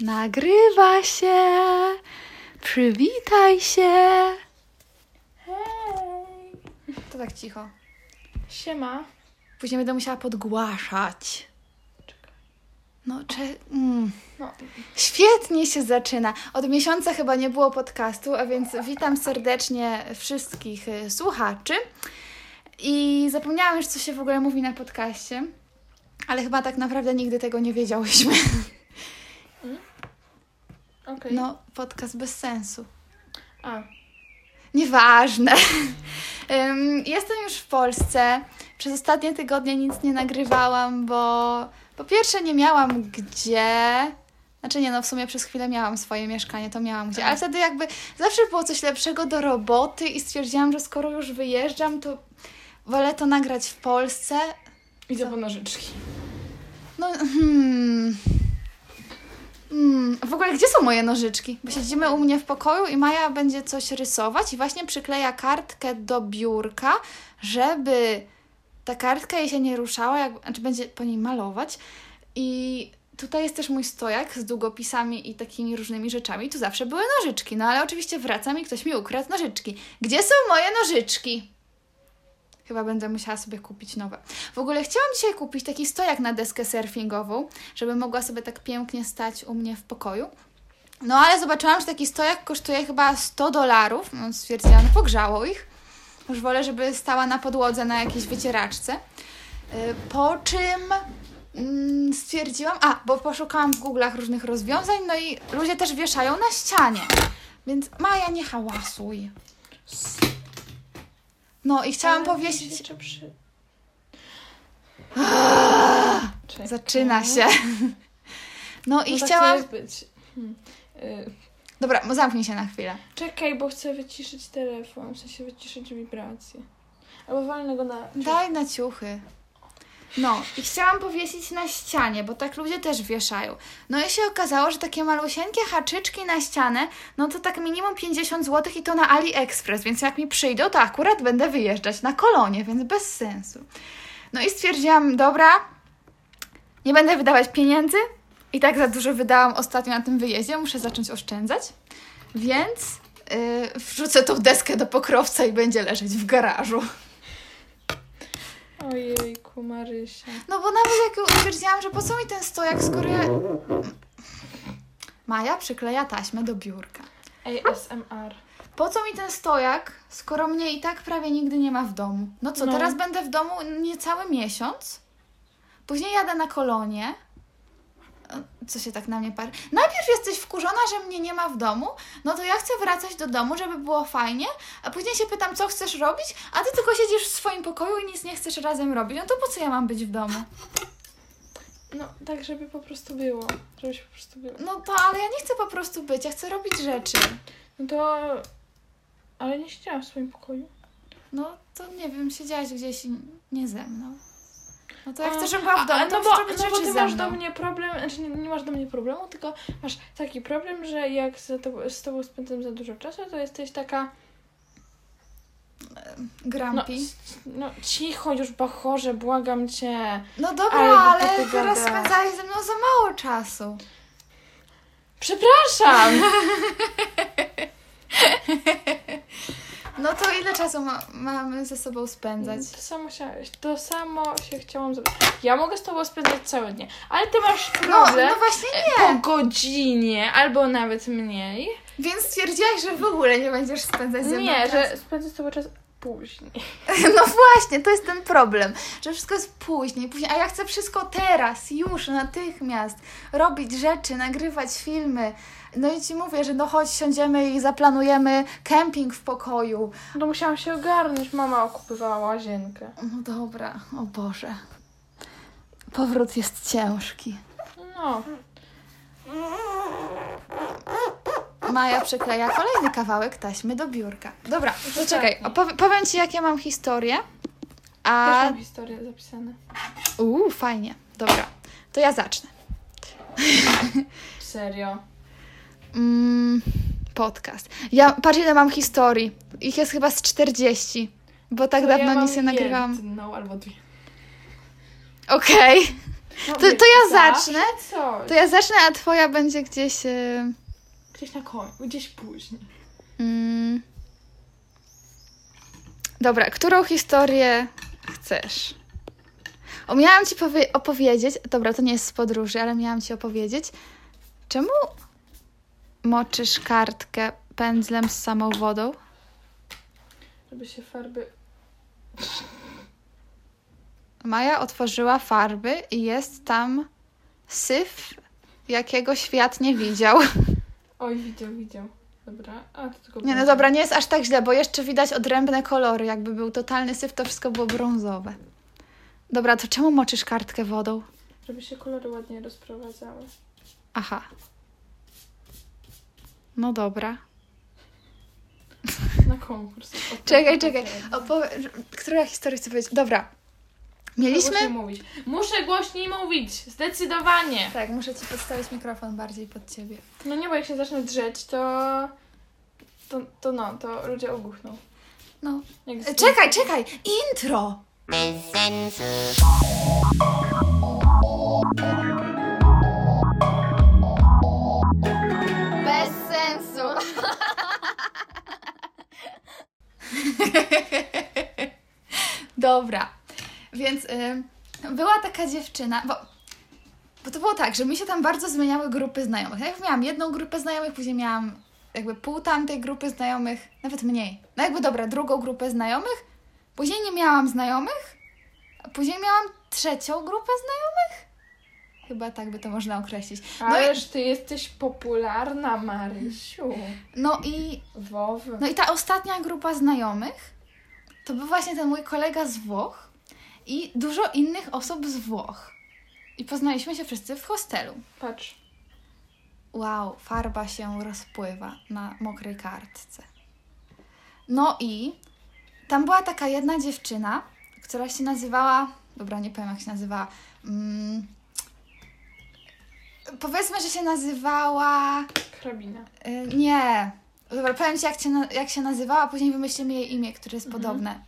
Nagrywa się. Przywitaj się. Hej! To tak cicho. Siema. Później będę musiała podgłaszać. Czekaj. No, cze... Mm. No, Świetnie się zaczyna. Od miesiąca chyba nie było podcastu, a więc witam serdecznie wszystkich y, słuchaczy. I zapomniałam już, co się w ogóle mówi na podcaście, ale chyba tak naprawdę nigdy tego nie wiedziałyśmy. okej. No, podcast bez sensu. A, Nieważne. Jestem już w Polsce. Przez ostatnie tygodnie nic nie nagrywałam, bo po pierwsze nie miałam gdzie. Znaczy nie, no w sumie przez chwilę miałam swoje mieszkanie, to miałam gdzie, ale wtedy jakby zawsze było coś lepszego do roboty i stwierdziłam, że skoro już wyjeżdżam, to wolę to nagrać w Polsce. idę Co? po nożyczki. No, hmm. Hmm. W ogóle, gdzie są moje nożyczki? Bo siedzimy u mnie w pokoju i Maja będzie coś rysować i właśnie przykleja kartkę do biurka, żeby ta kartka jej się nie ruszała, jak, znaczy będzie po niej malować. I tutaj jest też mój stojak z długopisami i takimi różnymi rzeczami. Tu zawsze były nożyczki, no ale oczywiście wracam i ktoś mi ukradł nożyczki. Gdzie są moje nożyczki? Chyba będę musiała sobie kupić nowe. W ogóle chciałam dzisiaj kupić taki stojak na deskę surfingową, żeby mogła sobie tak pięknie stać u mnie w pokoju. No ale zobaczyłam, że taki stojak kosztuje chyba 100 dolarów. No stwierdziłam, no pogrzało ich. Już wolę, żeby stała na podłodze na jakiejś wycieraczce. Yy, Po czym mm, stwierdziłam, a, bo poszukałam w Google'ach różnych rozwiązań, no i ludzie też wieszają na ścianie. Więc Maja, nie hałasuj. No i chciałam Ale. Jeszcze przy... Zaczyna się. No i No tak chciałam. być. Hmm. Y, Dobra, zamknij się na chwilę. Czekaj, bo chcę wyciszyć telefon, w sensie wyciszyć wibracje. Albo walnę go na... Daj na ciuchy. No, i chciałam powiesić na ścianie, bo tak ludzie też wieszają. No i się okazało, że takie malusieńkie haczyczki na ścianę, no to tak minimum 50 zł i to na AliExpress, więc jak mi przyjdą, to akurat będę wyjeżdżać na kolonie, więc bez sensu. No i stwierdziłam, dobra, nie będę wydawać pieniędzy. I tak za dużo wydałam ostatnio na tym wyjeździe, muszę zacząć oszczędzać. Więc yy, wrzucę tą deskę do pokrowca i będzie leżeć w garażu. Ojejku, Marysia. No bo nawet jak stwierdziłam, że po co mi ten stojak, skoro ja... Maja przykleja taśmę do biurka. ASMR. Po co mi ten stojak, skoro mnie i tak prawie nigdy nie ma w domu? No co, No. teraz będę w domu niecały miesiąc? Później jadę na kolonie. Co się tak na mnie patrzy? Najpierw jesteś wkurzona, że mnie nie ma w domu, no to ja chcę wracać do domu, żeby było fajnie, a później się pytam, co chcesz robić, a ty tylko siedzisz w swoim pokoju i nic nie chcesz razem robić. No to po co ja mam być w domu? No, tak, żeby po prostu było. Żebyś po prostu było. No to, ale ja nie chcę po prostu być, ja chcę robić rzeczy. No to... Ale nie siedziałam w swoim pokoju. No to nie wiem, siedziałaś gdzieś nie ze mną. No to jak A, chcesz, żebym była w domu, a to no bo, no bo ty masz do mnie problem, znaczy nie, nie masz do mnie problemu, tylko masz taki problem, że jak z tobą, z tobą spędzam za dużo czasu, to jesteś taka... No, Grumpy. c- no cicho już, bachorze, błagam cię. No dobra, Ale ale, teraz spędzałeś ze mną za mało czasu. Przepraszam! No to ile czasu ma, mamy ze sobą spędzać? To samo, chciałeś, to samo się chciałam zrobić. Ja mogę z tobą spędzać całe dnie, ale ty masz No, problem no właśnie po nie. godzinie, albo nawet mniej. Więc stwierdziłaś, że w ogóle nie będziesz spędzać ze mną Nie, czasu. że spędzę z tobą czas później. No właśnie, to jest ten problem, że wszystko jest później, później, a ja chcę wszystko teraz, już, natychmiast, robić rzeczy, nagrywać filmy. No i ci mówię, że no chodź, siądziemy i zaplanujemy kemping w pokoju. No musiałam się ogarnąć, mama okupywała łazienkę. No dobra, o Boże. Powrót jest ciężki. No, Maja przykleja kolejny kawałek taśmy do biurka. Dobra, to czekaj, opow- powiem Ci, jak ja mam historię. też A... mam historię zapisane. Uuu, fajnie. Dobra, to ja zacznę. Serio. Mm, podcast. Ja, patrz ile mam historii. Ich jest chyba z 40. Bo tak To dawno ja nic nie nagrywałam. Jedną albo dwie. Okej. No, To, to ja zacznę. Coś. To ja zacznę, a twoja będzie gdzieś. y, Gdzieś na końcu, gdzieś później. Mm. Dobra, którą historię chcesz? O, miałam ci powie- opowiedzieć. Dobra, to nie jest z podróży, ale miałam ci opowiedzieć. Czemu moczysz kartkę pędzlem z samą wodą? Żeby się farby... Maja otworzyła farby i jest tam syf, jakiego świat nie widział. Oj, widział, widział. Dobra, a to tylko... Nie, no dobra, nie jest aż tak źle, bo jeszcze widać odrębne kolory. Jakby był totalny syf, to wszystko było brązowe. Dobra, to czemu moczysz kartkę wodą? Żeby się kolory ładnie rozprowadzały. Aha. No dobra. Na konkurs. Czekaj, czekaj. Opowie... Która historia chcę powiedzieć? Dobra. Muszę Mieliśmy... głośniej mówić. Muszę głośniej mówić. Zdecydowanie. Tak, muszę ci podstawić mikrofon bardziej pod ciebie. No nie, bo jak się zacznę drzeć, to... To, to no, to ludzie ogłuchną. No. Jak E, Czekaj, czekaj! Intro! Bez Dobra, więc y, była taka dziewczyna, bo, bo to było tak, że mi się tam bardzo zmieniały grupy znajomych. Najpierw miałam jedną grupę znajomych, później miałam jakby pół tamtej grupy znajomych, nawet mniej. No jakby dobra, drugą grupę znajomych, później nie miałam znajomych, a później miałam trzecią grupę znajomych. Chyba tak by to można określić. No Ależ ty jesteś popularna, Marysiu. no i Wowy. No i ta ostatnia grupa znajomych to był właśnie ten mój kolega z Włoch i dużo innych osób z Włoch. I poznaliśmy się wszyscy w hostelu. Patrz. Wow, farba się rozpływa na mokrej kartce. No i tam była taka jedna dziewczyna, która się nazywała. Dobra, nie powiem jak się nazywała. Mm, powiedzmy, że się nazywała. Hrabina. Y, nie. Dobra, powiem ci, jak jak się nazywała, a później wymyślimy jej imię, które jest Mhm. podobne.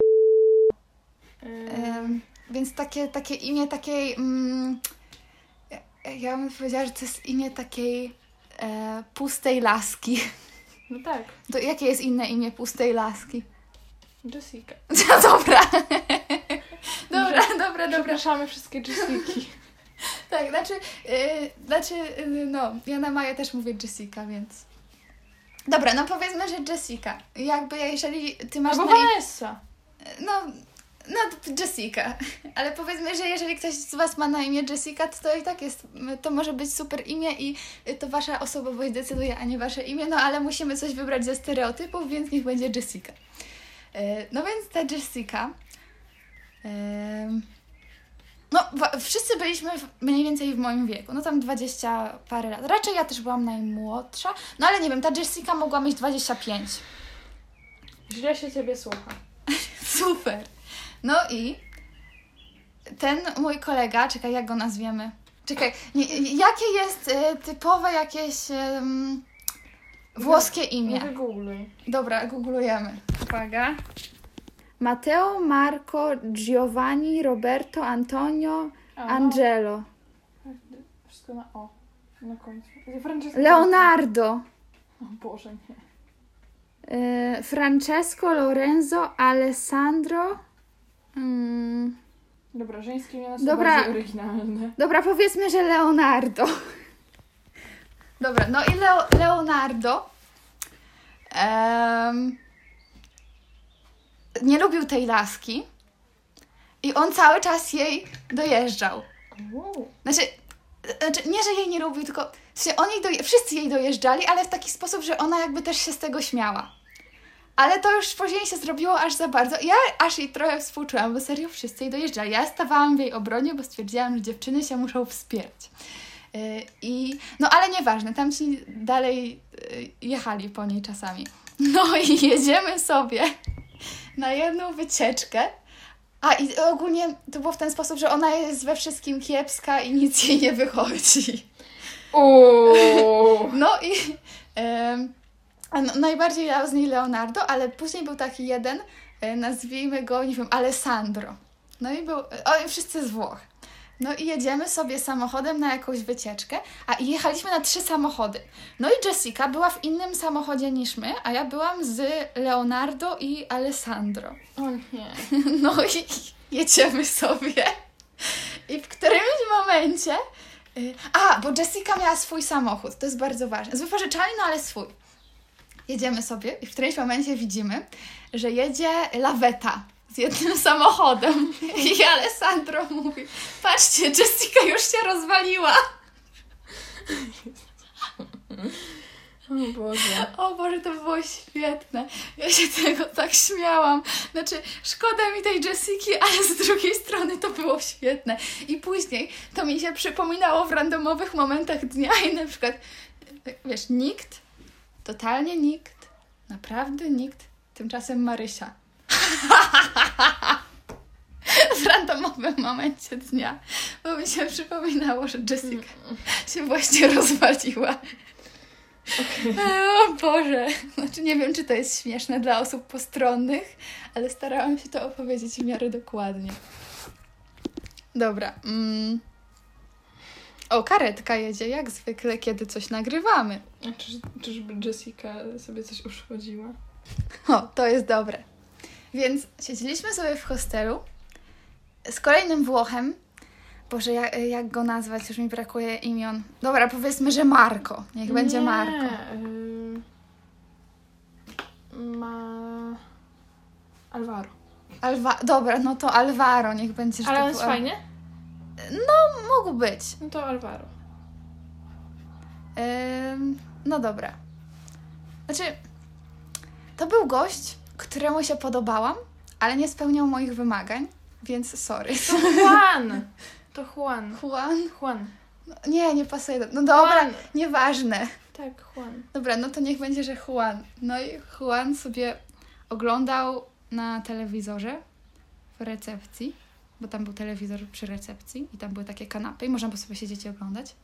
Ym, więc takie, takie imię takiej. Mm, ja- ja bym powiedziała, że to jest imię takiej e, pustej laski. no tak. To jakie jest inne imię pustej laski? Jessica. No dobra. dobra, dobra, dobra. Przepraszamy wszystkie Jessiki. Tak, znaczy, y, znaczy, y, no, ja na Maję też mówię Jessica, więc. Dobra, no powiedzmy, że Jessica. Jakby jeżeli ty masz Albo na. Vanessa. No, no Jessica. Ale powiedzmy, że jeżeli ktoś z Was ma na imię Jessica, to, to i tak jest, to może być super imię i to Wasza osobowość decyduje, a nie Wasze imię, no ale musimy coś wybrać ze stereotypów, więc niech będzie Jessica. E, No więc ta Jessica. em, No, wszyscy byliśmy mniej więcej w moim wieku, no tam 20 parę lat. Raczej ja też byłam najmłodsza, no ale nie wiem, ta Jessica mogła mieć 25. Źle się ciebie słucha. Super. No i ten mój kolega, czekaj, jak go nazwiemy? Czekaj, nie, jakie jest e, typowe jakieś em, włoskie imię? wygoogluj. Dobra, googlujemy. Uwaga. Matteo, Marco, Giovanni, Roberto, Antonio, A, Angelo. Wszystko na O. Na końcu. Francesca. Leonardo. O Boże, nie. e, Francesco, Lorenzo, Alessandro. Mm, Dobra, żeńskie imiona są Dobra. bardziej oryginalne. Dobra, powiedzmy, że Leonardo. Dobra, no i Leo, Leonardo em, nie lubił tej laski i on cały czas jej dojeżdżał. Znaczy, znaczy nie, że jej nie lubił, tylko on jej doje, wszyscy jej dojeżdżali, ale w taki sposób, że ona jakby też się z tego śmiała. Ale to już później się zrobiło aż za bardzo. Ja aż jej trochę współczułam, bo serio wszyscy jej dojeżdżali. Ja stawałam w jej obronie, bo stwierdziłam, że dziewczyny się muszą wspierać. Yy, I, no ale nieważne, tam ci dalej yy, jechali po niej czasami. No i jedziemy sobie na jedną wycieczkę. A i ogólnie to było w ten sposób, że ona jest we wszystkim kiepska i nic jej nie wychodzi. Uuu. No i no, najbardziej dał z niej Leonardo, ale później był taki jeden, e, nazwijmy go, nie wiem, Alessandro. No i był, o, i wszyscy z Włoch. No i jedziemy sobie samochodem na jakąś wycieczkę, a jechaliśmy na trzy samochody. No i Jessica była w innym samochodzie niż my, a ja byłam z Leonardo i Alessandro. O nie. No i jedziemy sobie. I w którymś momencie. y, A, bo Jessica miała swój samochód, to jest bardzo ważne. Z wypożyczalni, no ale swój. Jedziemy sobie i w którymś momencie widzimy, że jedzie laweta z jednym samochodem. I Alessandro mówi: Patrzcie, Jessica już się rozwaliła. O Boże. O Boże, to było świetne. Ja się tego tak śmiałam. Znaczy, szkoda mi tej Jessiki, ale z drugiej strony to było świetne. I później to mi się przypominało w randomowych momentach dnia i na przykład, wiesz, nikt, totalnie nikt, naprawdę nikt, tymczasem Marysia. W randomowym momencie dnia, bo mi się przypominało, że Jessica się właśnie rozwaliła. O Boże. Znaczy nie wiem, czy to jest śmieszne dla osób postronnych, ale starałam się to opowiedzieć w miarę dokładnie. Dobra. Mm. O, karetka jedzie, jak zwykle, kiedy coś nagrywamy. A czyż, czyżby Jessica sobie coś uszkodziła? O, to jest dobre. Więc siedzieliśmy sobie w hostelu z kolejnym Włochem. Boże, jak, jak go nazwać? Już mi brakuje imion. Dobra, powiedzmy, że Marko. Niech będzie nie, Marko. ym, Ma... Alvaro. Alwa Dobra, no to Alvaro, niech będzie, Ale on jest fajnie? Mógł być. No to Alvaro. No dobra. Znaczy, to był gość, któremu się podobałam, ale nie spełniał moich wymagań, więc sorry. To Juan! To Juan. Juan? Juan. No, nie, nie pasuje. Do... No dobra, Juan. nieważne. Tak, Juan. Dobra, no to niech będzie, że Juan. No i Juan sobie oglądał na telewizorze w recepcji, bo tam był telewizor przy recepcji i tam były takie kanapy i można było sobie siedzieć i oglądać.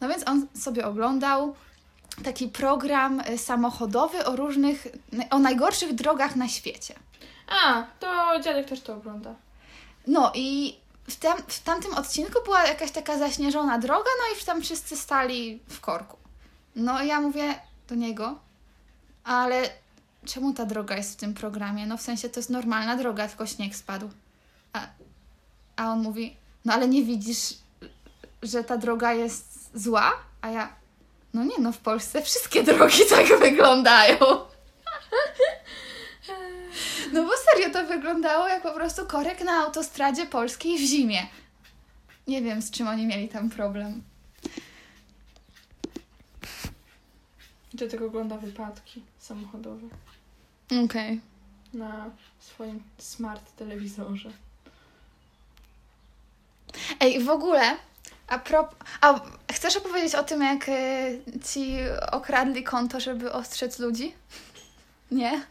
No więc on sobie oglądał taki program y, samochodowy o różnych, o najgorszych drogach na świecie. A, to dziadek też to ogląda. No i w, tam, w tamtym odcinku była jakaś taka zaśnieżona droga, no i tam wszyscy stali w korku. No i ja mówię do niego, ale czemu ta droga jest w tym programie? No w sensie to jest normalna droga, tylko śnieg spadł. A, a on mówi, no ale nie widzisz, że ta droga jest zła? A ja, no nie, no w Polsce wszystkie drogi tak wyglądają. No bo serio to wyglądało jak po prostu korek na autostradzie polskiej w zimie. Nie wiem, z czym oni mieli tam problem. Dziadek ogląda wypadki samochodowe Okej. na swoim smart telewizorze. Ej, w ogóle, a prop... A chcesz opowiedzieć o tym, jak e, ci okradli konto, żeby ostrzec ludzi? Nie?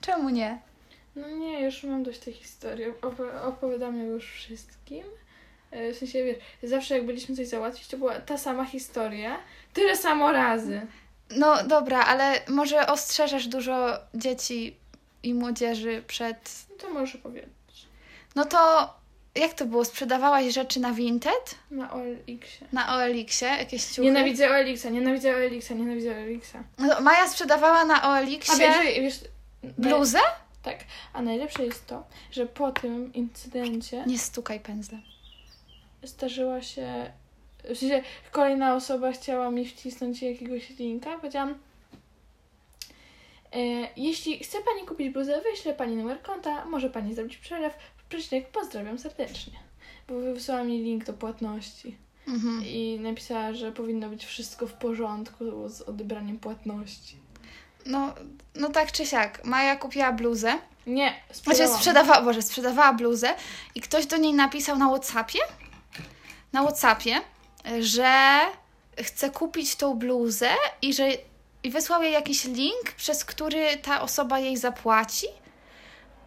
Czemu nie? No nie, już mam dość tej historii. Opo- opowiadam ją już wszystkim. E, W sensie, wiesz, zawsze jak byliśmy coś załatwić, to była ta sama historia, tyle samo razy. No dobra, ale może ostrzeżesz dużo dzieci i młodzieży przed... No to możesz opowiedzieć. No to jak to było? Sprzedawałaś rzeczy na Vinted? Na OLX-ie. Na OLX-ie? Jakieś ciuchy? Nienawidzę OLX-a, nienawidzę OLX-a, nienawidzę OLX-a. No, Maja sprzedawała na A OLX-ie wiesz, wiesz, bluzę? Tak, a najlepsze jest to, że po tym incydencie Nie stukaj pędzlem. zdarzyła się. W sensie kolejna osoba chciała mi wcisnąć jakiegoś linka. Powiedziałam. E, jeśli chce Pani kupić bluzę, wyślę Pani numer konta, może Pani zrobić przelew. Przecinek pozdrawiam serdecznie. Bo wysłała mi link do płatności Mhm. i napisała, że powinno być wszystko w porządku z odebraniem płatności. No, no tak czy siak. Maja kupiła bluzę. Nie, Znaczy sprzedałam. sprzedawała, Boże, sprzedawała bluzę i ktoś do niej napisał na Whatsappie, na Whatsappie, że chce kupić tą bluzę i że i wysłał jej jakiś link, przez który ta osoba jej zapłaci.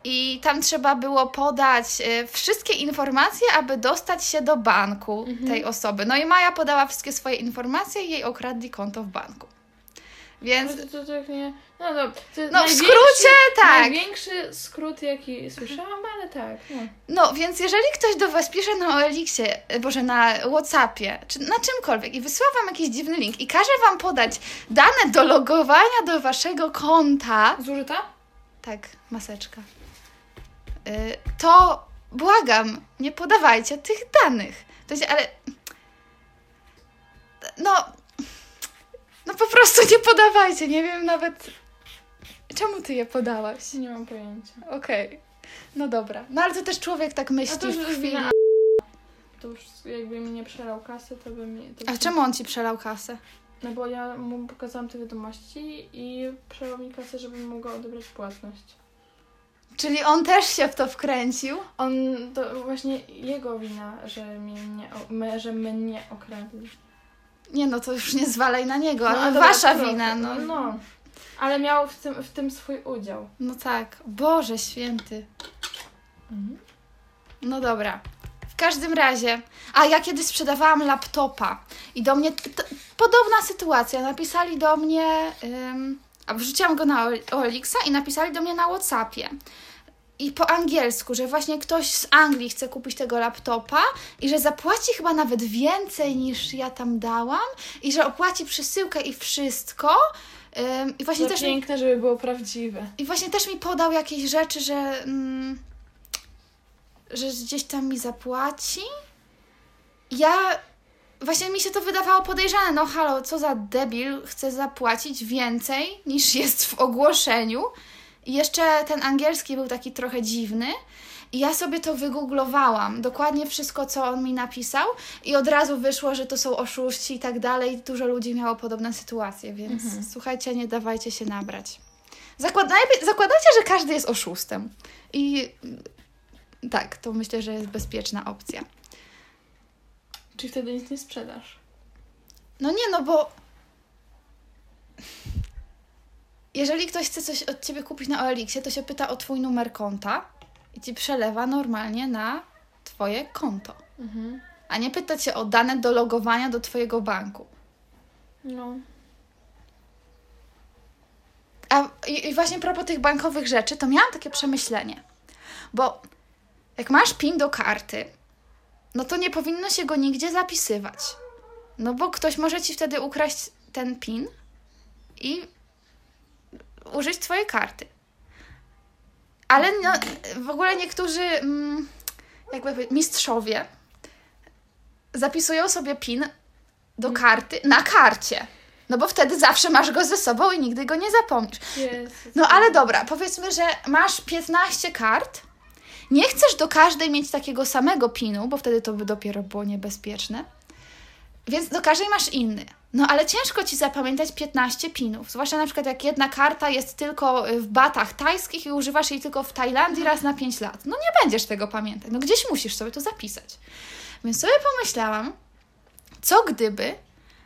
I tam trzeba było podać e, wszystkie informacje, aby dostać się do banku Mhm. tej osoby. No i Maja podała wszystkie swoje informacje i jej okradli konto w banku. Więc To, to, to tak nie... No, no, to No, w skrócie tak. Największy skrót, jaki słyszałam, ale tak, no. No, więc jeżeli ktoś do Was pisze na OLX-ie, e, boże, na Whatsappie, czy na czymkolwiek i wysyła Wam jakiś dziwny link i każe Wam podać dane do logowania do Waszego konta, Zużyta? tak, maseczka, y, to błagam, nie podawajcie tych danych. To jest, ale... No... No po prostu nie podawajcie, nie wiem nawet... Czemu Ty je podałaś? Nie mam pojęcia. Okej. No dobra. No ale to też człowiek tak myśli to już w chwili. wina To już jakby mi nie przelał kasy, to by mi... To A by- czemu on ci przelał kasę? No bo ja mu pokazałam te wiadomości i przelał mi kasę, żebym mogła odebrać płatność. Czyli on też się w to wkręcił? On, to właśnie jego wina, że mnie nie, że my nie okradli. Nie no, to już nie zwalaj na niego, No, ale wasza trochę, wina, no. no. Ale miał w tym, w tym swój udział. No tak. Boże święty. No dobra. W każdym razie, a ja kiedyś sprzedawałam laptopa i do mnie t- podobna sytuacja. Napisali do mnie, ym, wrzuciłam go na Ol- Olixa i napisali do mnie na Whatsappie. I po angielsku, że właśnie ktoś z Anglii chce kupić tego laptopa i że zapłaci chyba nawet więcej niż ja tam dałam i że opłaci przesyłkę i wszystko. Ym, I właśnie Za też mi piękne, żeby było prawdziwe. i właśnie też mi podał jakieś rzeczy, że, mm, że gdzieś tam mi zapłaci. Ja. Właśnie mi się to wydawało podejrzane. No halo, co za debil chce zapłacić więcej niż jest w ogłoszeniu. I jeszcze ten angielski był taki trochę dziwny. I ja sobie to wygooglowałam, dokładnie wszystko, co on mi napisał, i od razu wyszło, że to są oszuści i tak dalej. Dużo ludzi miało podobne sytuacje, więc słuchajcie, nie dawajcie się nabrać. Zakładajcie, że każdy jest oszustem. I tak, to myślę, że jest bezpieczna opcja. Czyli wtedy nic nie sprzedasz. No nie, no bo jeżeli ktoś chce coś od ciebie kupić na OLX-ie, to się pyta o twój numer konta i ci przelewa normalnie na twoje konto. Mhm. A nie pyta cię o dane do logowania do twojego banku. No. A i, i właśnie propos tych bankowych rzeczy, to miałam takie przemyślenie. Bo jak masz PIN do karty, no to nie powinno się go nigdzie zapisywać. No bo ktoś może ci wtedy ukraść ten PIN i użyć twojej karty. Ale no, w ogóle niektórzy, mm, jakby mistrzowie zapisują sobie PIN do karty na karcie. No bo wtedy zawsze masz go ze sobą i nigdy go nie zapomnisz. No ale dobra, powiedzmy, że masz 15 kart. Nie chcesz do każdej mieć takiego samego pinu, bo wtedy to by dopiero było niebezpieczne. Więc do każdej masz inny. No ale ciężko ci zapamiętać 15 pinów. Zwłaszcza na przykład jak jedna karta jest tylko w batach tajskich i używasz jej tylko w Tajlandii raz na 5 lat. No nie będziesz tego pamiętać. No gdzieś musisz sobie to zapisać. Więc sobie pomyślałam, co gdyby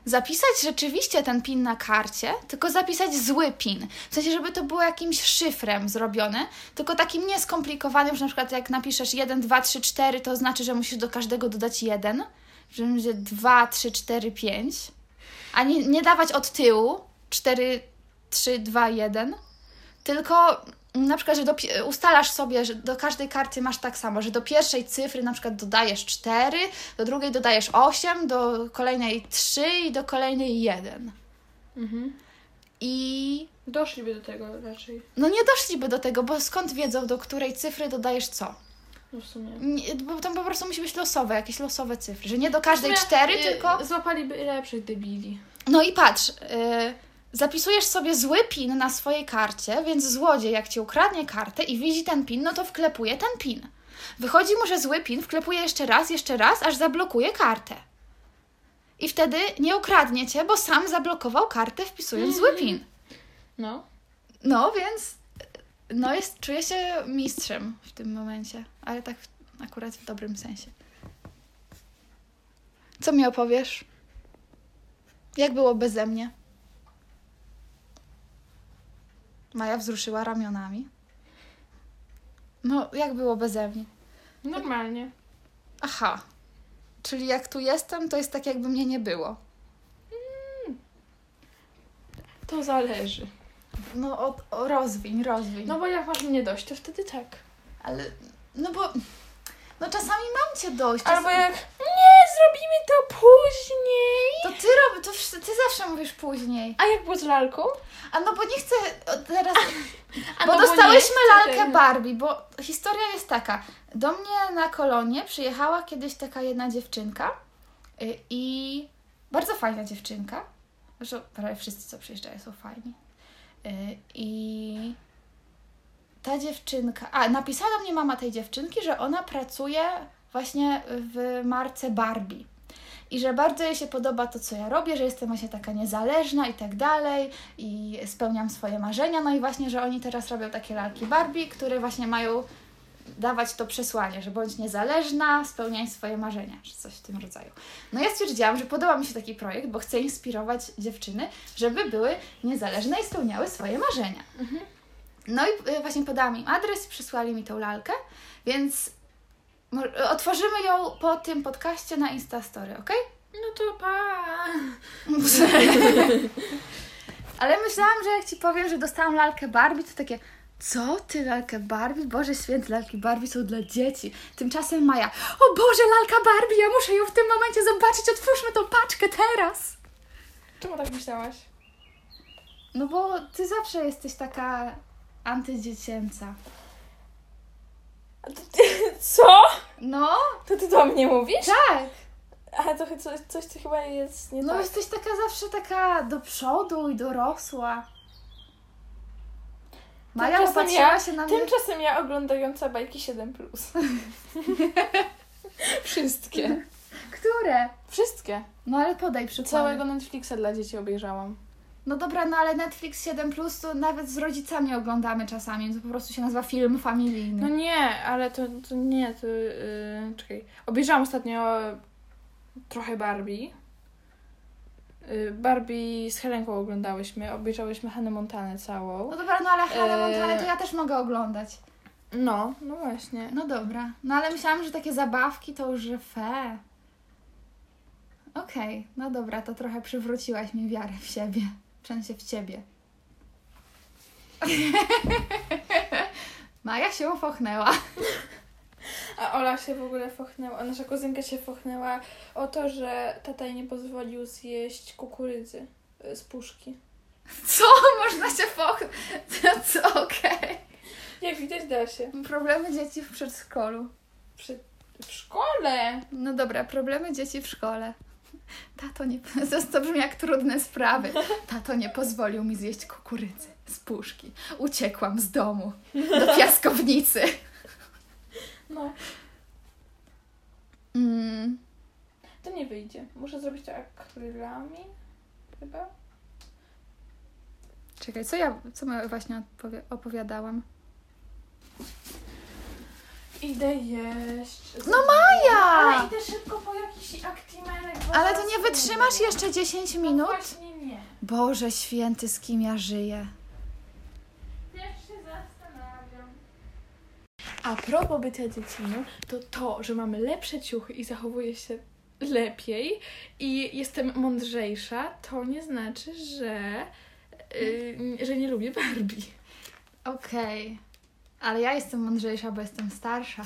zapisać rzeczywiście ten pin na karcie, tylko zapisać zły pin. W sensie, żeby to było jakimś szyfrem zrobione, tylko takim nieskomplikowanym, że na przykład jak napiszesz 1, 2, 3, 4, to znaczy, że musisz do każdego dodać 1, że będzie 2, 3, 4, 5, a nie, nie dawać od tyłu 4, 3, 2, 1, tylko na przykład, że do, ustalasz sobie, że do każdej karty masz tak samo, że do pierwszej cyfry na przykład dodajesz 4, do drugiej dodajesz 8, do kolejnej 3 i do kolejnej 1. Mhm. I Doszliby do tego raczej. no nie doszliby do tego, bo skąd wiedzą, do której cyfry dodajesz co? No w sumie. Nie, bo tam po prostu musi być losowe, jakieś losowe cyfry, że nie do każdej 4, y, tylko... Złapaliby lepszych debili. No i patrz, y, zapisujesz sobie zły pin na swojej karcie, więc złodziej jak ci ukradnie kartę i widzi ten pin, no to wklepuje ten pin. Wychodzi mu, że zły pin, wklepuje jeszcze raz, jeszcze raz, aż zablokuje kartę. I wtedy nie ukradnie cię, bo sam zablokował kartę wpisując zły pin. No. No więc, no jest, czuję się mistrzem w tym momencie, ale tak akurat w dobrym sensie. Co mi opowiesz? Jak było beze mnie? Maja wzruszyła ramionami. No, jak było beze mnie? Normalnie. Aha. Czyli jak tu jestem, to jest tak, jakby mnie nie było. To zależy. No o, o rozwiń, rozwiń. No bo jak masz mnie dość, to wtedy tak. Ale, no bo, no czasami mam cię dość. Albo czasami... jak nie, zrobimy to później. To ty robisz, to ty zawsze mówisz później. A jak było z lalką? A no bo nie chcę teraz, A bo no dostałyśmy chcę lalkę tego. Barbie, bo historia jest taka. Do mnie na kolonie przyjechała kiedyś taka jedna dziewczynka y, i bardzo fajna dziewczynka. Zresztą prawie wszyscy, co przyjeżdżają, są fajni. Y, I ta dziewczynka, a napisała do mnie mama tej dziewczynki, że ona pracuje właśnie w marce Barbie. I że bardzo jej się podoba to, co ja robię, że jestem właśnie taka niezależna i tak dalej, i spełniam swoje marzenia. No i właśnie, że oni teraz robią takie lalki Barbie, które właśnie mają dawać to przesłanie, że bądź niezależna, spełniaj swoje marzenia, czy coś w tym rodzaju. No ja stwierdziłam, że podoba mi się taki projekt, bo chcę inspirować dziewczyny, żeby były niezależne i spełniały swoje marzenia. No i y, właśnie podałam im adres, przysłali mi tą lalkę, więc otworzymy ją po tym podcaście na Instastory, ok? No to pa. Ale myślałam, że jak Ci powiem, że dostałam lalkę Barbie, to takie co? Ty lalkę Barbie? Boże święty, lalki Barbie są dla dzieci. Tymczasem Maja, o Boże, lalka Barbie, ja muszę ją w tym momencie zobaczyć, otwórzmy tą paczkę teraz. Czemu tak myślałaś? No bo Ty zawsze jesteś taka antydziecięca. Co? No, To ty do mnie mówisz? tak. A to coś, coś co chyba jest nie No tak. jesteś taka zawsze taka do przodu i dorosła. Maja Tymczasem ja- się na mnie. Tymczasem ja oglądająca bajki 7. Wszystkie. Które? Wszystkie. No ale podaj przykład. Całego Netflixa dla dzieci obejrzałam. No dobra, no ale Netflix 7 Plus to nawet z rodzicami oglądamy czasami. To po prostu się nazywa film familijny. No nie, ale to, to nie, to. Yy, czekaj. Obejrzałam ostatnio trochę Barbie. Yy, Barbie z Helenką oglądałyśmy. Obejrzałyśmy Hannę Montanę całą. No dobra, no ale Hannah Eee. Montana to ja też mogę oglądać. No, no właśnie. No dobra. No ale myślałam, że takie zabawki to już fe. Okej, no dobra, to trochę przywróciłaś mi wiarę w siebie. W sensie w ciebie. Maja się pochnęła. A Ola się w ogóle fochnęła, nasza kuzynka się fochnęła o to, że tata jej nie pozwolił zjeść kukurydzy y, z puszki. Co? Można się pochnąć? No co? Okej. Jak widać, da się. Problemy dzieci w przedszkolu. Przy, w szkole! No dobra, problemy dzieci w szkole. Tato nie... To, brzmi jak trudne sprawy. Tato nie pozwolił mi zjeść kukurydzy z puszki. Uciekłam z domu do piaskownicy. No, Mm. to nie wyjdzie. Muszę zrobić to akrylami, chyba. Czekaj, co ja co ja właśnie opowiadałam? Idę jeść. No Maja! Ale idę szybko po jakiś aktimelek. Ale to nie wytrzymasz jeszcze 10 No minut? właśnie nie. Boże święty, z kim ja żyję. Też się zastanawiam. A propos bycia dzieciną, to to, że mamy lepsze ciuchy i zachowuję się lepiej i jestem mądrzejsza, to nie znaczy, że, yy, że nie lubię Barbie. Okej. Ale ja jestem mądrzejsza, bo jestem starsza.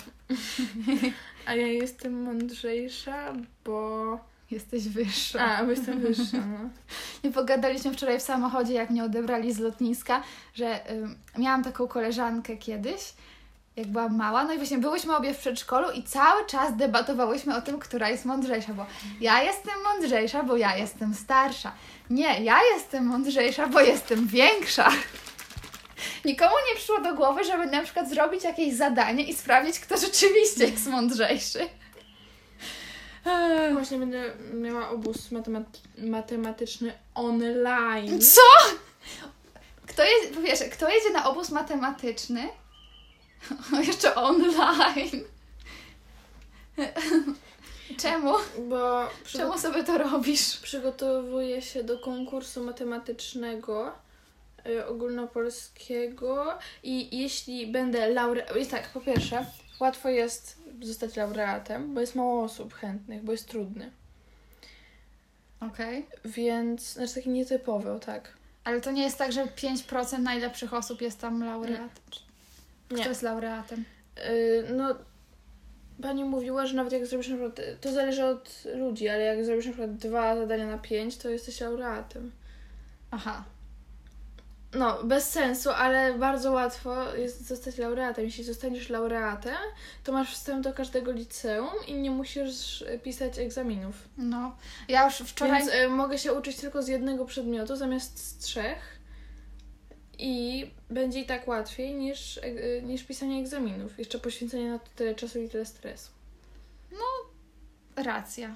A ja jestem mądrzejsza, bo... Jesteś wyższa. A, bo jestem wyższa, no. Nie pogadaliśmy wczoraj w samochodzie, jak mnie odebrali z lotniska, że ym, miałam taką koleżankę kiedyś, jak byłam mała, no i właśnie byłyśmy obie w przedszkolu i cały czas debatowałyśmy o tym, która jest mądrzejsza, bo ja jestem mądrzejsza, bo ja jestem starsza. Nie, ja jestem mądrzejsza, bo jestem większa. Nikomu nie przyszło do głowy, żeby na przykład zrobić jakieś zadanie i sprawdzić, kto rzeczywiście jest mądrzejszy. Właśnie będę miała obóz matemat- matematyczny online. Co? Kto jedzie, wiesz, kto jedzie na obóz matematyczny? Jeszcze online. Czemu? Bo przygo- Czemu sobie to robisz? przygotowuję się do konkursu matematycznego ogólnopolskiego i jeśli będę laureatem... Jest tak, po pierwsze, łatwo jest zostać laureatem, bo jest mało osób chętnych, bo jest trudny. Okej. Więc, znaczy taki nietypowy, o tak. Ale to nie jest tak, że 5% najlepszych osób jest tam laureatem. Kto Nie. jest laureatem? Y, no, pani mówiła, że nawet jak zrobisz na przykład, to zależy od ludzi, ale jak zrobisz na przykład dwa zadania na pięć, to jesteś laureatem. Aha. No, bez sensu, ale bardzo łatwo jest zostać laureatem. Jeśli zostaniesz laureatem, to masz wstęp do każdego liceum i nie musisz pisać egzaminów. No. Ja już wczoraj... Więc y, mogę się uczyć tylko z jednego przedmiotu zamiast z trzech. I będzie i tak łatwiej niż, y, niż pisanie egzaminów. Jeszcze poświęcenie na to tyle czasu i tyle stresu. Racja.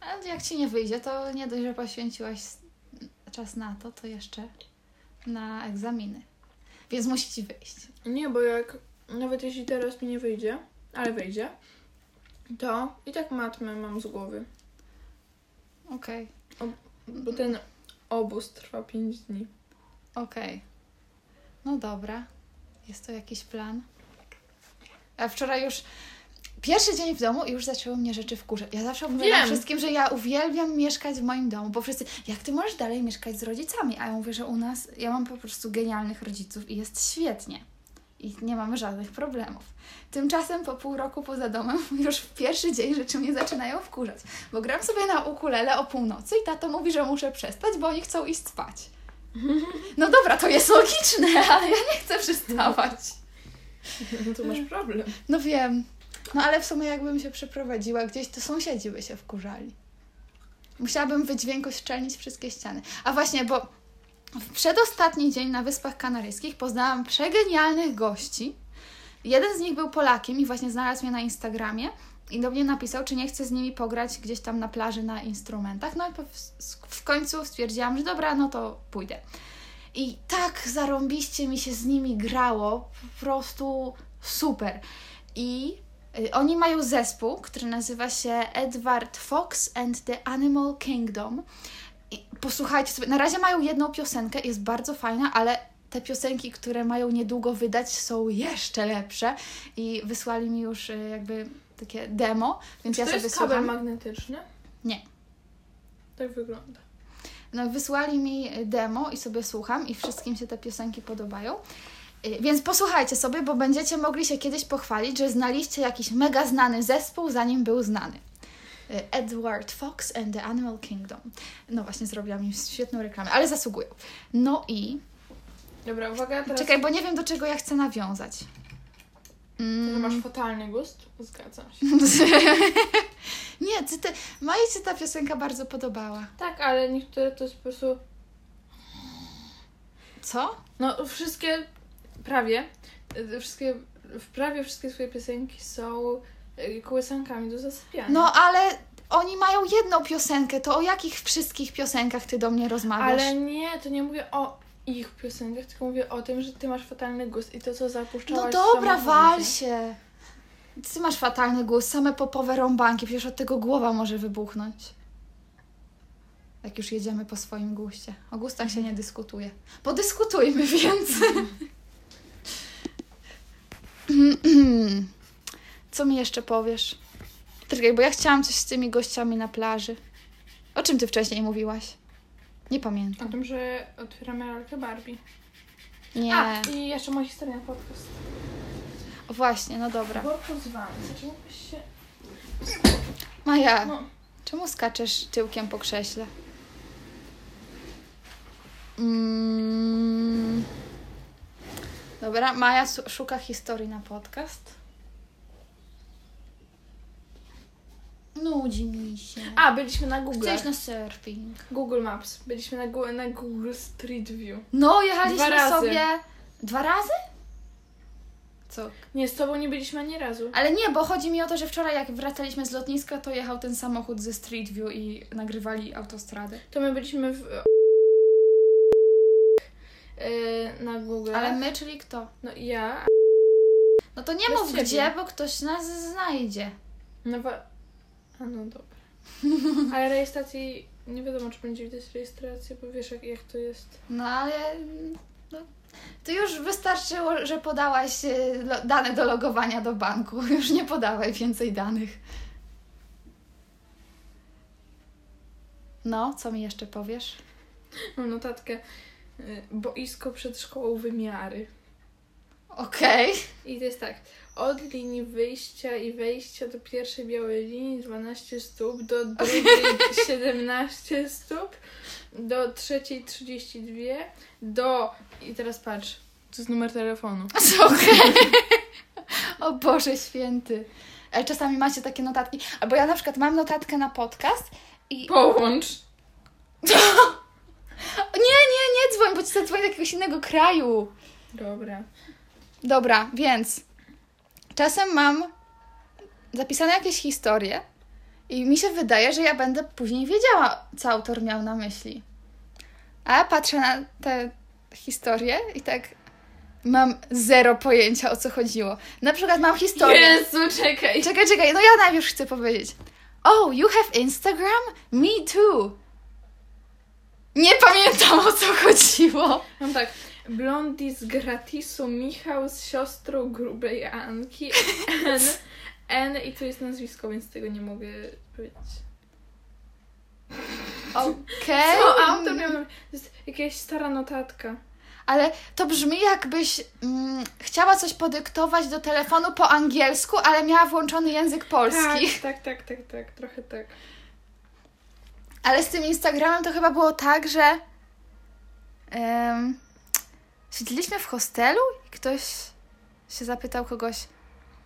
Ale jak ci nie wyjdzie, to nie dość, że poświęciłaś czas na to, to jeszcze na egzaminy. Więc musi ci wyjść. Nie, bo jak nawet jeśli teraz mi nie wyjdzie, ale wyjdzie, to i tak matmę mam z głowy. Okej, Bo ten obóz trwa 5 dni. okej. No dobra. Jest to jakiś plan. A wczoraj już pierwszy dzień w domu i już zaczęły mnie rzeczy wkurzać. Ja zawsze mówię Wiem. wszystkim, że ja uwielbiam mieszkać w moim domu, bo wszyscy, jak ty możesz dalej mieszkać z rodzicami? A ja mówię, że u nas, ja mam po prostu genialnych rodziców i jest świetnie. I nie mamy żadnych problemów. Tymczasem po pół roku poza domem już w pierwszy dzień rzeczy mnie zaczynają wkurzać. Bo gram sobie na ukulele o północy i tato mówi, że muszę przestać, bo oni chcą iść spać. No dobra, to jest logiczne, ale ja nie chcę przestawać. No to masz problem. No wiem. No ale w sumie jakbym się przeprowadziła gdzieś, to sąsiedzi by się wkurzali. Musiałabym wydźwięku szczelnić wszystkie ściany. A właśnie, bo w przedostatni dzień na Wyspach Kanaryjskich poznałam przegenialnych gości. Jeden z nich był Polakiem i właśnie znalazł mnie na Instagramie i do mnie napisał, czy nie chcę z nimi pograć gdzieś tam na plaży na instrumentach. No i w końcu stwierdziłam, że dobra, no to pójdę. I tak zarąbiście mi się z nimi grało, po prostu super. I oni mają zespół, który nazywa się Edward Fox and the Animal Kingdom. I posłuchajcie sobie, na razie mają jedną piosenkę, jest bardzo fajna, ale te piosenki, które mają niedługo wydać, są jeszcze lepsze. I wysłali mi już y, jakby takie demo, więc Czy ja to sobie jest kabel słucham. magnetyczny? Nie. Tak wygląda. No, wysłali mi demo i sobie słucham i wszystkim się te piosenki podobają. Y, Więc posłuchajcie sobie, bo będziecie mogli się kiedyś pochwalić, że znaliście jakiś mega znany zespół, zanim był znany. Y, Edward Fox and the Animal Kingdom. No właśnie, zrobiłam im świetną reklamę, ale zasługują. No i... Dobra, uwaga, teraz Czekaj, bo nie wiem, do czego ja chcę nawiązać. Mm. masz fatalny gust. Zgadzam się. nie, ty, ty, Mai się ta piosenka bardzo podobała. Tak, ale niektóre to jest po prostu... Co? No, wszystkie, prawie, y, wszystkie, prawie wszystkie swoje piosenki są y, kołysankami do zasypiania. No, ale oni mają jedną piosenkę, to o jakich wszystkich piosenkach ty do mnie rozmawiasz? Ale nie, to nie mówię o ich piosenkach, tylko mówię o tym, że ty masz fatalny gust i to, co No zapuszczałaś w dobra, wal się. Ty masz fatalny głos, same popowe rąbanki, przecież od tego głowa może wybuchnąć. Jak już jedziemy po swoim guście. O gustach się nie dyskutuje. Podyskutujmy więc. Co mi jeszcze powiesz? Czekaj, bo ja chciałam coś z tymi gościami na plaży. O czym ty wcześniej mówiłaś? Nie O pamiętam. tym, że otwieramy lalkę Barbie. Nie. A, i jeszcze moja historia na podcast. O, właśnie, no dobra. Bo pozwamy, zaczęłabyś się... Maja, No, czemu skaczesz tyłkiem po krześle? Mm. Dobra, Maja szuka historii na podcast. Nudzi mi się. A, byliśmy na Google. Chcesz na surfing. Google Maps. Byliśmy na, Gu- na Google Street View. No, jechaliśmy Dwa razy. sobie... Dwa razy? Co? Nie, z tobą nie byliśmy ani razu. Ale nie, bo chodzi mi o to, że wczoraj jak wracaliśmy z lotniska, to jechał ten samochód ze Street View i nagrywali autostradę. To my byliśmy w... Yy, na Google. Ale my, czyli kto? No ja. No to nie Bez mów ciebie. gdzie, bo ktoś nas znajdzie. No wa... A no dobra. Ale rejestracji... Nie wiadomo, czy będzie widać rejestrację, bo wiesz, jak, jak to jest. No ale... No, to już wystarczyło, że podałaś lo- dane do logowania do banku. Już nie podawaj więcej danych. No, co mi jeszcze powiesz? Mam notatkę. Y, Boisko przed szkołą wymiary. Okej. I to jest tak. Od linii wyjścia i wejścia do pierwszej białej linii 12 stóp, do drugiej 17 stóp, do trzeciej 32, do... I teraz patrz. To jest numer telefonu. Okej. O Boże święty. Ale czasami macie takie notatki. Albo ja na przykład mam notatkę na podcast i... Połącz. Nie, nie, nie dzwoń, bo ci zadzwoni z jakiegoś innego kraju. Dobra. Dobra, więc czasem mam zapisane jakieś historie i mi się wydaje, że ja będę później wiedziała, co autor miał na myśli. A ja patrzę na te historie i tak mam zero pojęcia, o co chodziło. Na przykład mam historię... Jezu, czekaj. Czekaj, czekaj, no ja najpierw chcę powiedzieć. Oh, you have Instagram? Me too. Nie pamiętam, o co chodziło. Mam tak. Blondi z gratisu, Michał z siostrą grubej Anki, N, N i tu jest nazwisko, więc tego nie mogę powiedzieć. Okej. Co autor miał To jest jakaś stara notatka. Ale to brzmi jakbyś mm, chciała coś podyktować do telefonu po angielsku, ale miała włączony język polski. Tak, tak, tak, tak, tak, trochę tak. Ale z tym Instagramem to chyba było tak, że em, siedzieliśmy w hostelu i ktoś się zapytał kogoś,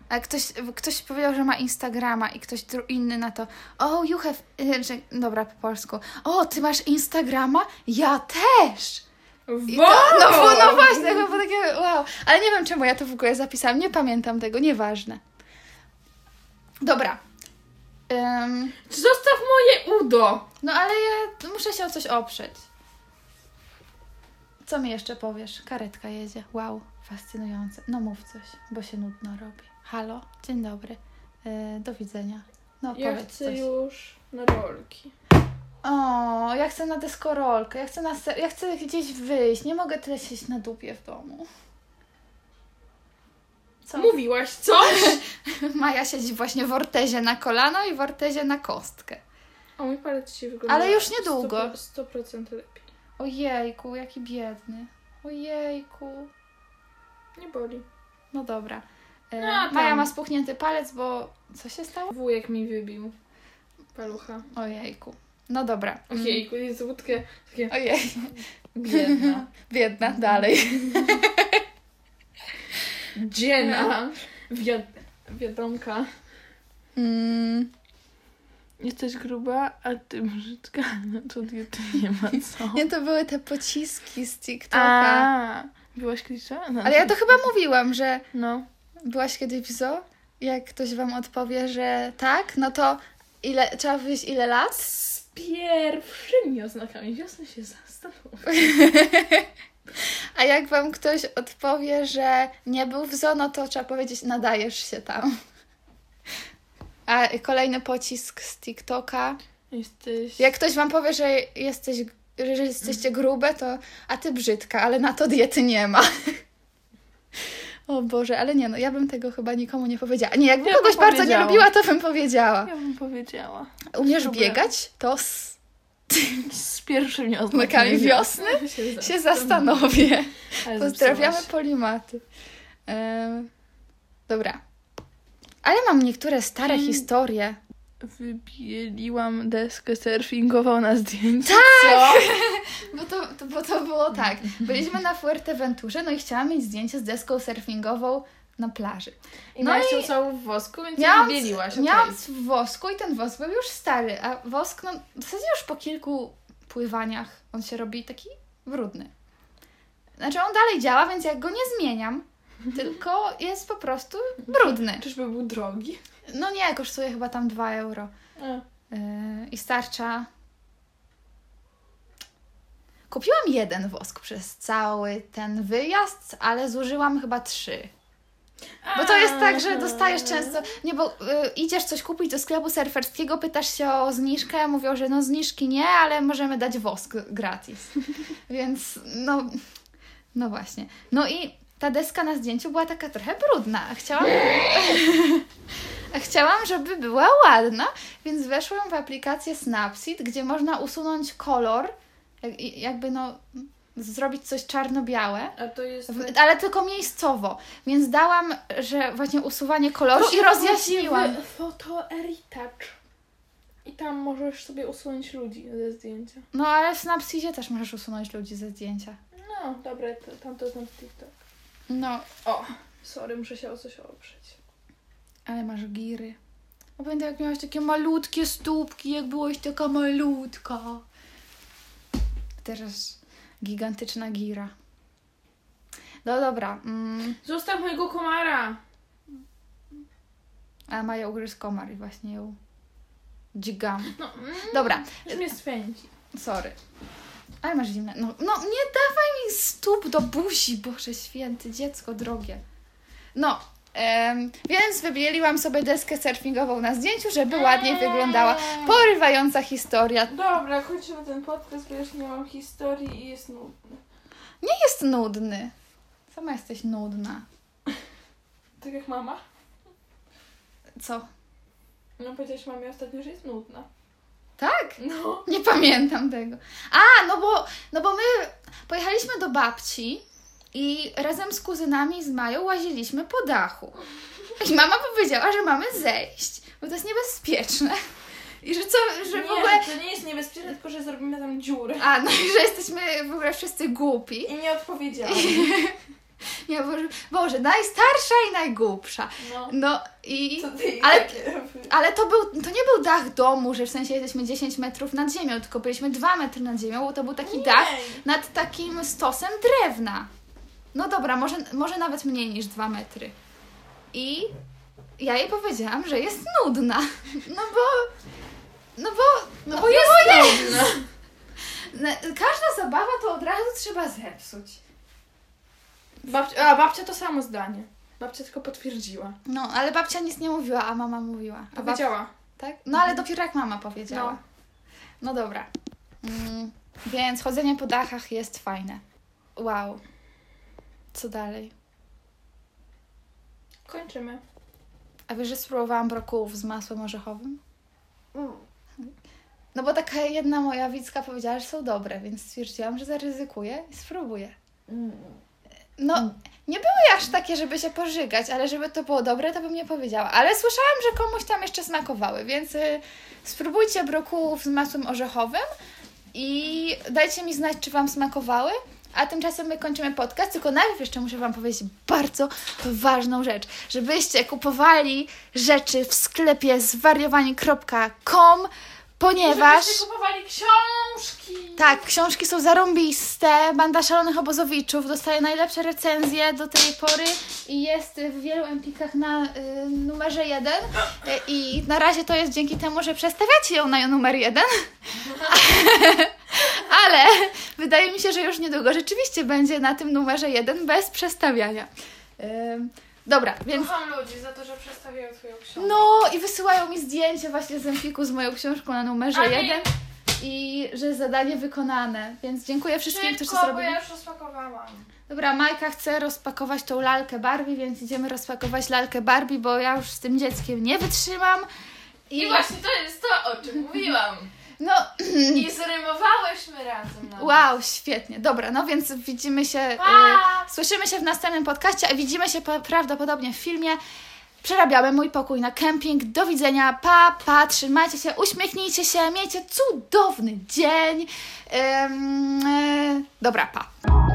a ktoś, ktoś powiedział, że ma Instagrama i ktoś inny na to, oh, you have, że, dobra, po polsku, o, ty masz Instagrama? Ja też! I to, no, bo- no właśnie, było takie wow. Ale nie wiem, czemu ja to w ogóle zapisałam. Nie pamiętam tego, nieważne. Dobra. Ym, Zostaw moje udo! no ale ja muszę się o coś oprzeć. Co mi jeszcze powiesz? Karetka jedzie. Wow, fascynujące. No mów coś, bo się nudno robi. Halo, dzień dobry. Yy, do widzenia. No Ja powiedz chcę coś. już na rolki. O, ja chcę na deskorolkę, ja chcę, na se- ja chcę gdzieś wyjść. Nie mogę tyle siedzieć na dupie w domu. Co? Mówiłaś coś? Maja siedzi właśnie w ortezie na kolano i w ortezie na kostkę. O, mój palec się wygląda. Ale już niedługo. 100%, 100% lepiej. Ojejku, jaki biedny. Ojejku. Nie boli. No dobra. E, No. Maja ma spuchnięty palec, bo co się stało? Wujek mi wybił palucha. Ojejku. No dobra. Ojejku, jest łódkę takie Ojej. biedna. Biedna, dalej. Dziena. Wiad wiadomka. Mm, Jesteś gruba, a ty brzydka. No to diety nie ma co. nie, to były te pociski z TikToka. A, byłaś kiedyś no, Ale ja to chyba mówiłam, że No. byłaś kiedyś w zoo? Jak ktoś wam odpowie, że tak, no to ile, trzeba wyjść ile lat? Z pierwszymi oznakami wiosny się zastanów. A jak wam ktoś odpowie, że nie był w zoo, no to trzeba powiedzieć, nadajesz się tam. A kolejny pocisk z TikToka. Jesteś... Jak ktoś wam powie, że jesteś, że jesteście grube, to a ty brzydka, ale na to diety nie ma. O Boże, ale nie no, ja bym tego chyba nikomu nie powiedziała. Nie, jakbym Ja kogoś bardzo nie lubiła, to bym powiedziała. Ja bym powiedziała. Umiesz biegać? To z Z pierwszymi znakami oznakami wiosny się, się zastanowię. Pozdrawiamy polimaty. Dobra. Ale mam niektóre stare Hmm. historie. Wybieliłam deskę surfingową na zdjęciu. Tak! Bo to, to, bo to było tak. Byliśmy na Fuerteventurze, no i chciałam mieć zdjęcie z deską surfingową na plaży. I No no i- całą w wosku, więc Miałam, ją wybieliłaś. okej. miałam w wosku i ten wosk był już stary, a wosk, no w zasadzie już po kilku pływaniach on się robi taki brudny. Znaczy on dalej działa, więc jak go nie zmieniam, tylko jest po prostu brudny. Czyżby był drogi? No nie, kosztuje chyba tam 2 euro. Yy, I starcza. Kupiłam jeden wosk przez cały ten wyjazd, ale zużyłam chyba trzy. Bo to jest tak, że dostajesz często. Nie, bo y, idziesz coś kupić do sklepu surferskiego, pytasz się o zniżkę, mówią, że no zniżki nie, ale możemy dać wosk gratis. Więc no. No właśnie. No i ta deska na zdjęciu była taka trochę brudna. a Chciałam. a chciałam, żeby była ładna, więc weszłam w aplikację Snapseed, gdzie można usunąć kolor jakby no zrobić coś czarno-białe. To jest... Ale tylko miejscowo, więc dałam, że właśnie usuwanie koloru i rozjaśniłam. Foto Retouch. I tam możesz sobie usunąć ludzi ze zdjęcia. No ale w Snapseedzie też możesz usunąć ludzi ze zdjęcia. No, dobra, to, tam to znam TikTok. No, O, sorry, muszę się o coś oprzeć. ale masz giry. A pamiętam jak miałaś takie malutkie stópki, jak byłaś taka malutka. Teraz gigantyczna gira. No dobra. Mm, Zostaw mojego komara! a Maja ugryzł komar i właśnie ją dźgam. No, mm, Dobra, już mnie swędzi. sorry. Ale masz zimne. No, no nie dawaj mi stóp do buzi, Boże święty, dziecko drogie. No, em, więc wybieliłam sobie deskę surfingową na zdjęciu, żeby ładniej wyglądała. Porywająca historia. Dobra, kończymy ten podcast, bo już nie mam historii i jest nudny. Nie jest nudny. Sama jesteś nudna. Tak jak mama. Co? No powiedziałaś mamie ostatnio, że jest nudna. Tak? No. Nie pamiętam tego. A, no bo, no bo my pojechaliśmy do babci i razem z kuzynami z Mają łaziliśmy po dachu. I mama powiedziała, że mamy zejść, bo to jest niebezpieczne. I że co, że nie, w ogóle... to nie jest niebezpieczne, tylko że zrobimy tam dziurę. A, no i że jesteśmy w ogóle wszyscy głupi. I nie odpowiedziałam. Nie, Boże, Boże, najstarsza i najgłupsza. No. No i... Ale- Ale to, był, to nie był dach domu, że w sensie jesteśmy 10 metrów nad ziemią, tylko byliśmy 2 metry nad ziemią, bo to był taki Nie. dach nad takim stosem drewna. No dobra, może, może nawet mniej niż 2 metry. I ja jej powiedziałam, że jest nudna. No bo. No bo. No bo jest nudna. Na- Każda zabawa to od razu trzeba zepsuć. Babcia, a babcia to samo zdanie. Babcia tylko potwierdziła. No, ale babcia nic nie mówiła, a mama mówiła. A bab... Powiedziała. Tak? No ale dopiero jak mama powiedziała. No. No dobra. Mm, więc chodzenie po dachach jest fajne. Wow. Co dalej? Kończymy. A wiesz, że spróbowałam brokułów z masłem orzechowym? No bo taka jedna moja widzka powiedziała, że są dobre, więc stwierdziłam, że zaryzykuję i spróbuję. No, nie były aż takie, żeby się pożygać, ale żeby to było dobre, to bym nie powiedziała. Ale słyszałam, że komuś tam jeszcze smakowały, więc y, spróbujcie brokułów z masłem orzechowym i dajcie mi znać, czy Wam smakowały. A tymczasem my kończymy podcast, tylko najpierw jeszcze muszę Wam powiedzieć bardzo ważną rzecz. Żebyście kupowali rzeczy w sklepie zwariowani.com, ponieważ... Żebyście kupowali książki. Tak, książki są zarąbiste. Banda Szalonych Obozowiczów dostaje najlepsze recenzje do tej pory i jest w wielu empikach na y, numerze jeden. Y, I na razie to jest dzięki temu, że przestawiacie ją na numer jeden. Ale wydaje mi się, że już niedługo rzeczywiście będzie na tym numerze jeden bez przestawiania. Ym, dobra, więc Kocham ludzi za to, że przedstawiają twoją książkę. no i wysyłają mi zdjęcie właśnie z Empiku z moją książką na numerze Ale- jeden i że zadanie wykonane. Więc dziękuję wszystkim, którzy Szybko, bo zrobili. ja już rozpakowałam. Dobra, Majka chce rozpakować tą lalkę Barbie, więc idziemy rozpakować lalkę Barbie, bo ja już z tym dzieckiem nie wytrzymam. I właśnie to jest to, o czym mówiłam. No, I zrymowałyśmy razem. nawet. wow, świetnie. Dobra, no więc widzimy się, y, słyszymy się w następnym podcaście, a widzimy się prawdopodobnie w filmie. Przerabiamy mój pokój na kemping. Do widzenia. Pa, pa, trzymajcie się, uśmiechnijcie się, miejcie cudowny dzień. Ym, y, dobra, pa.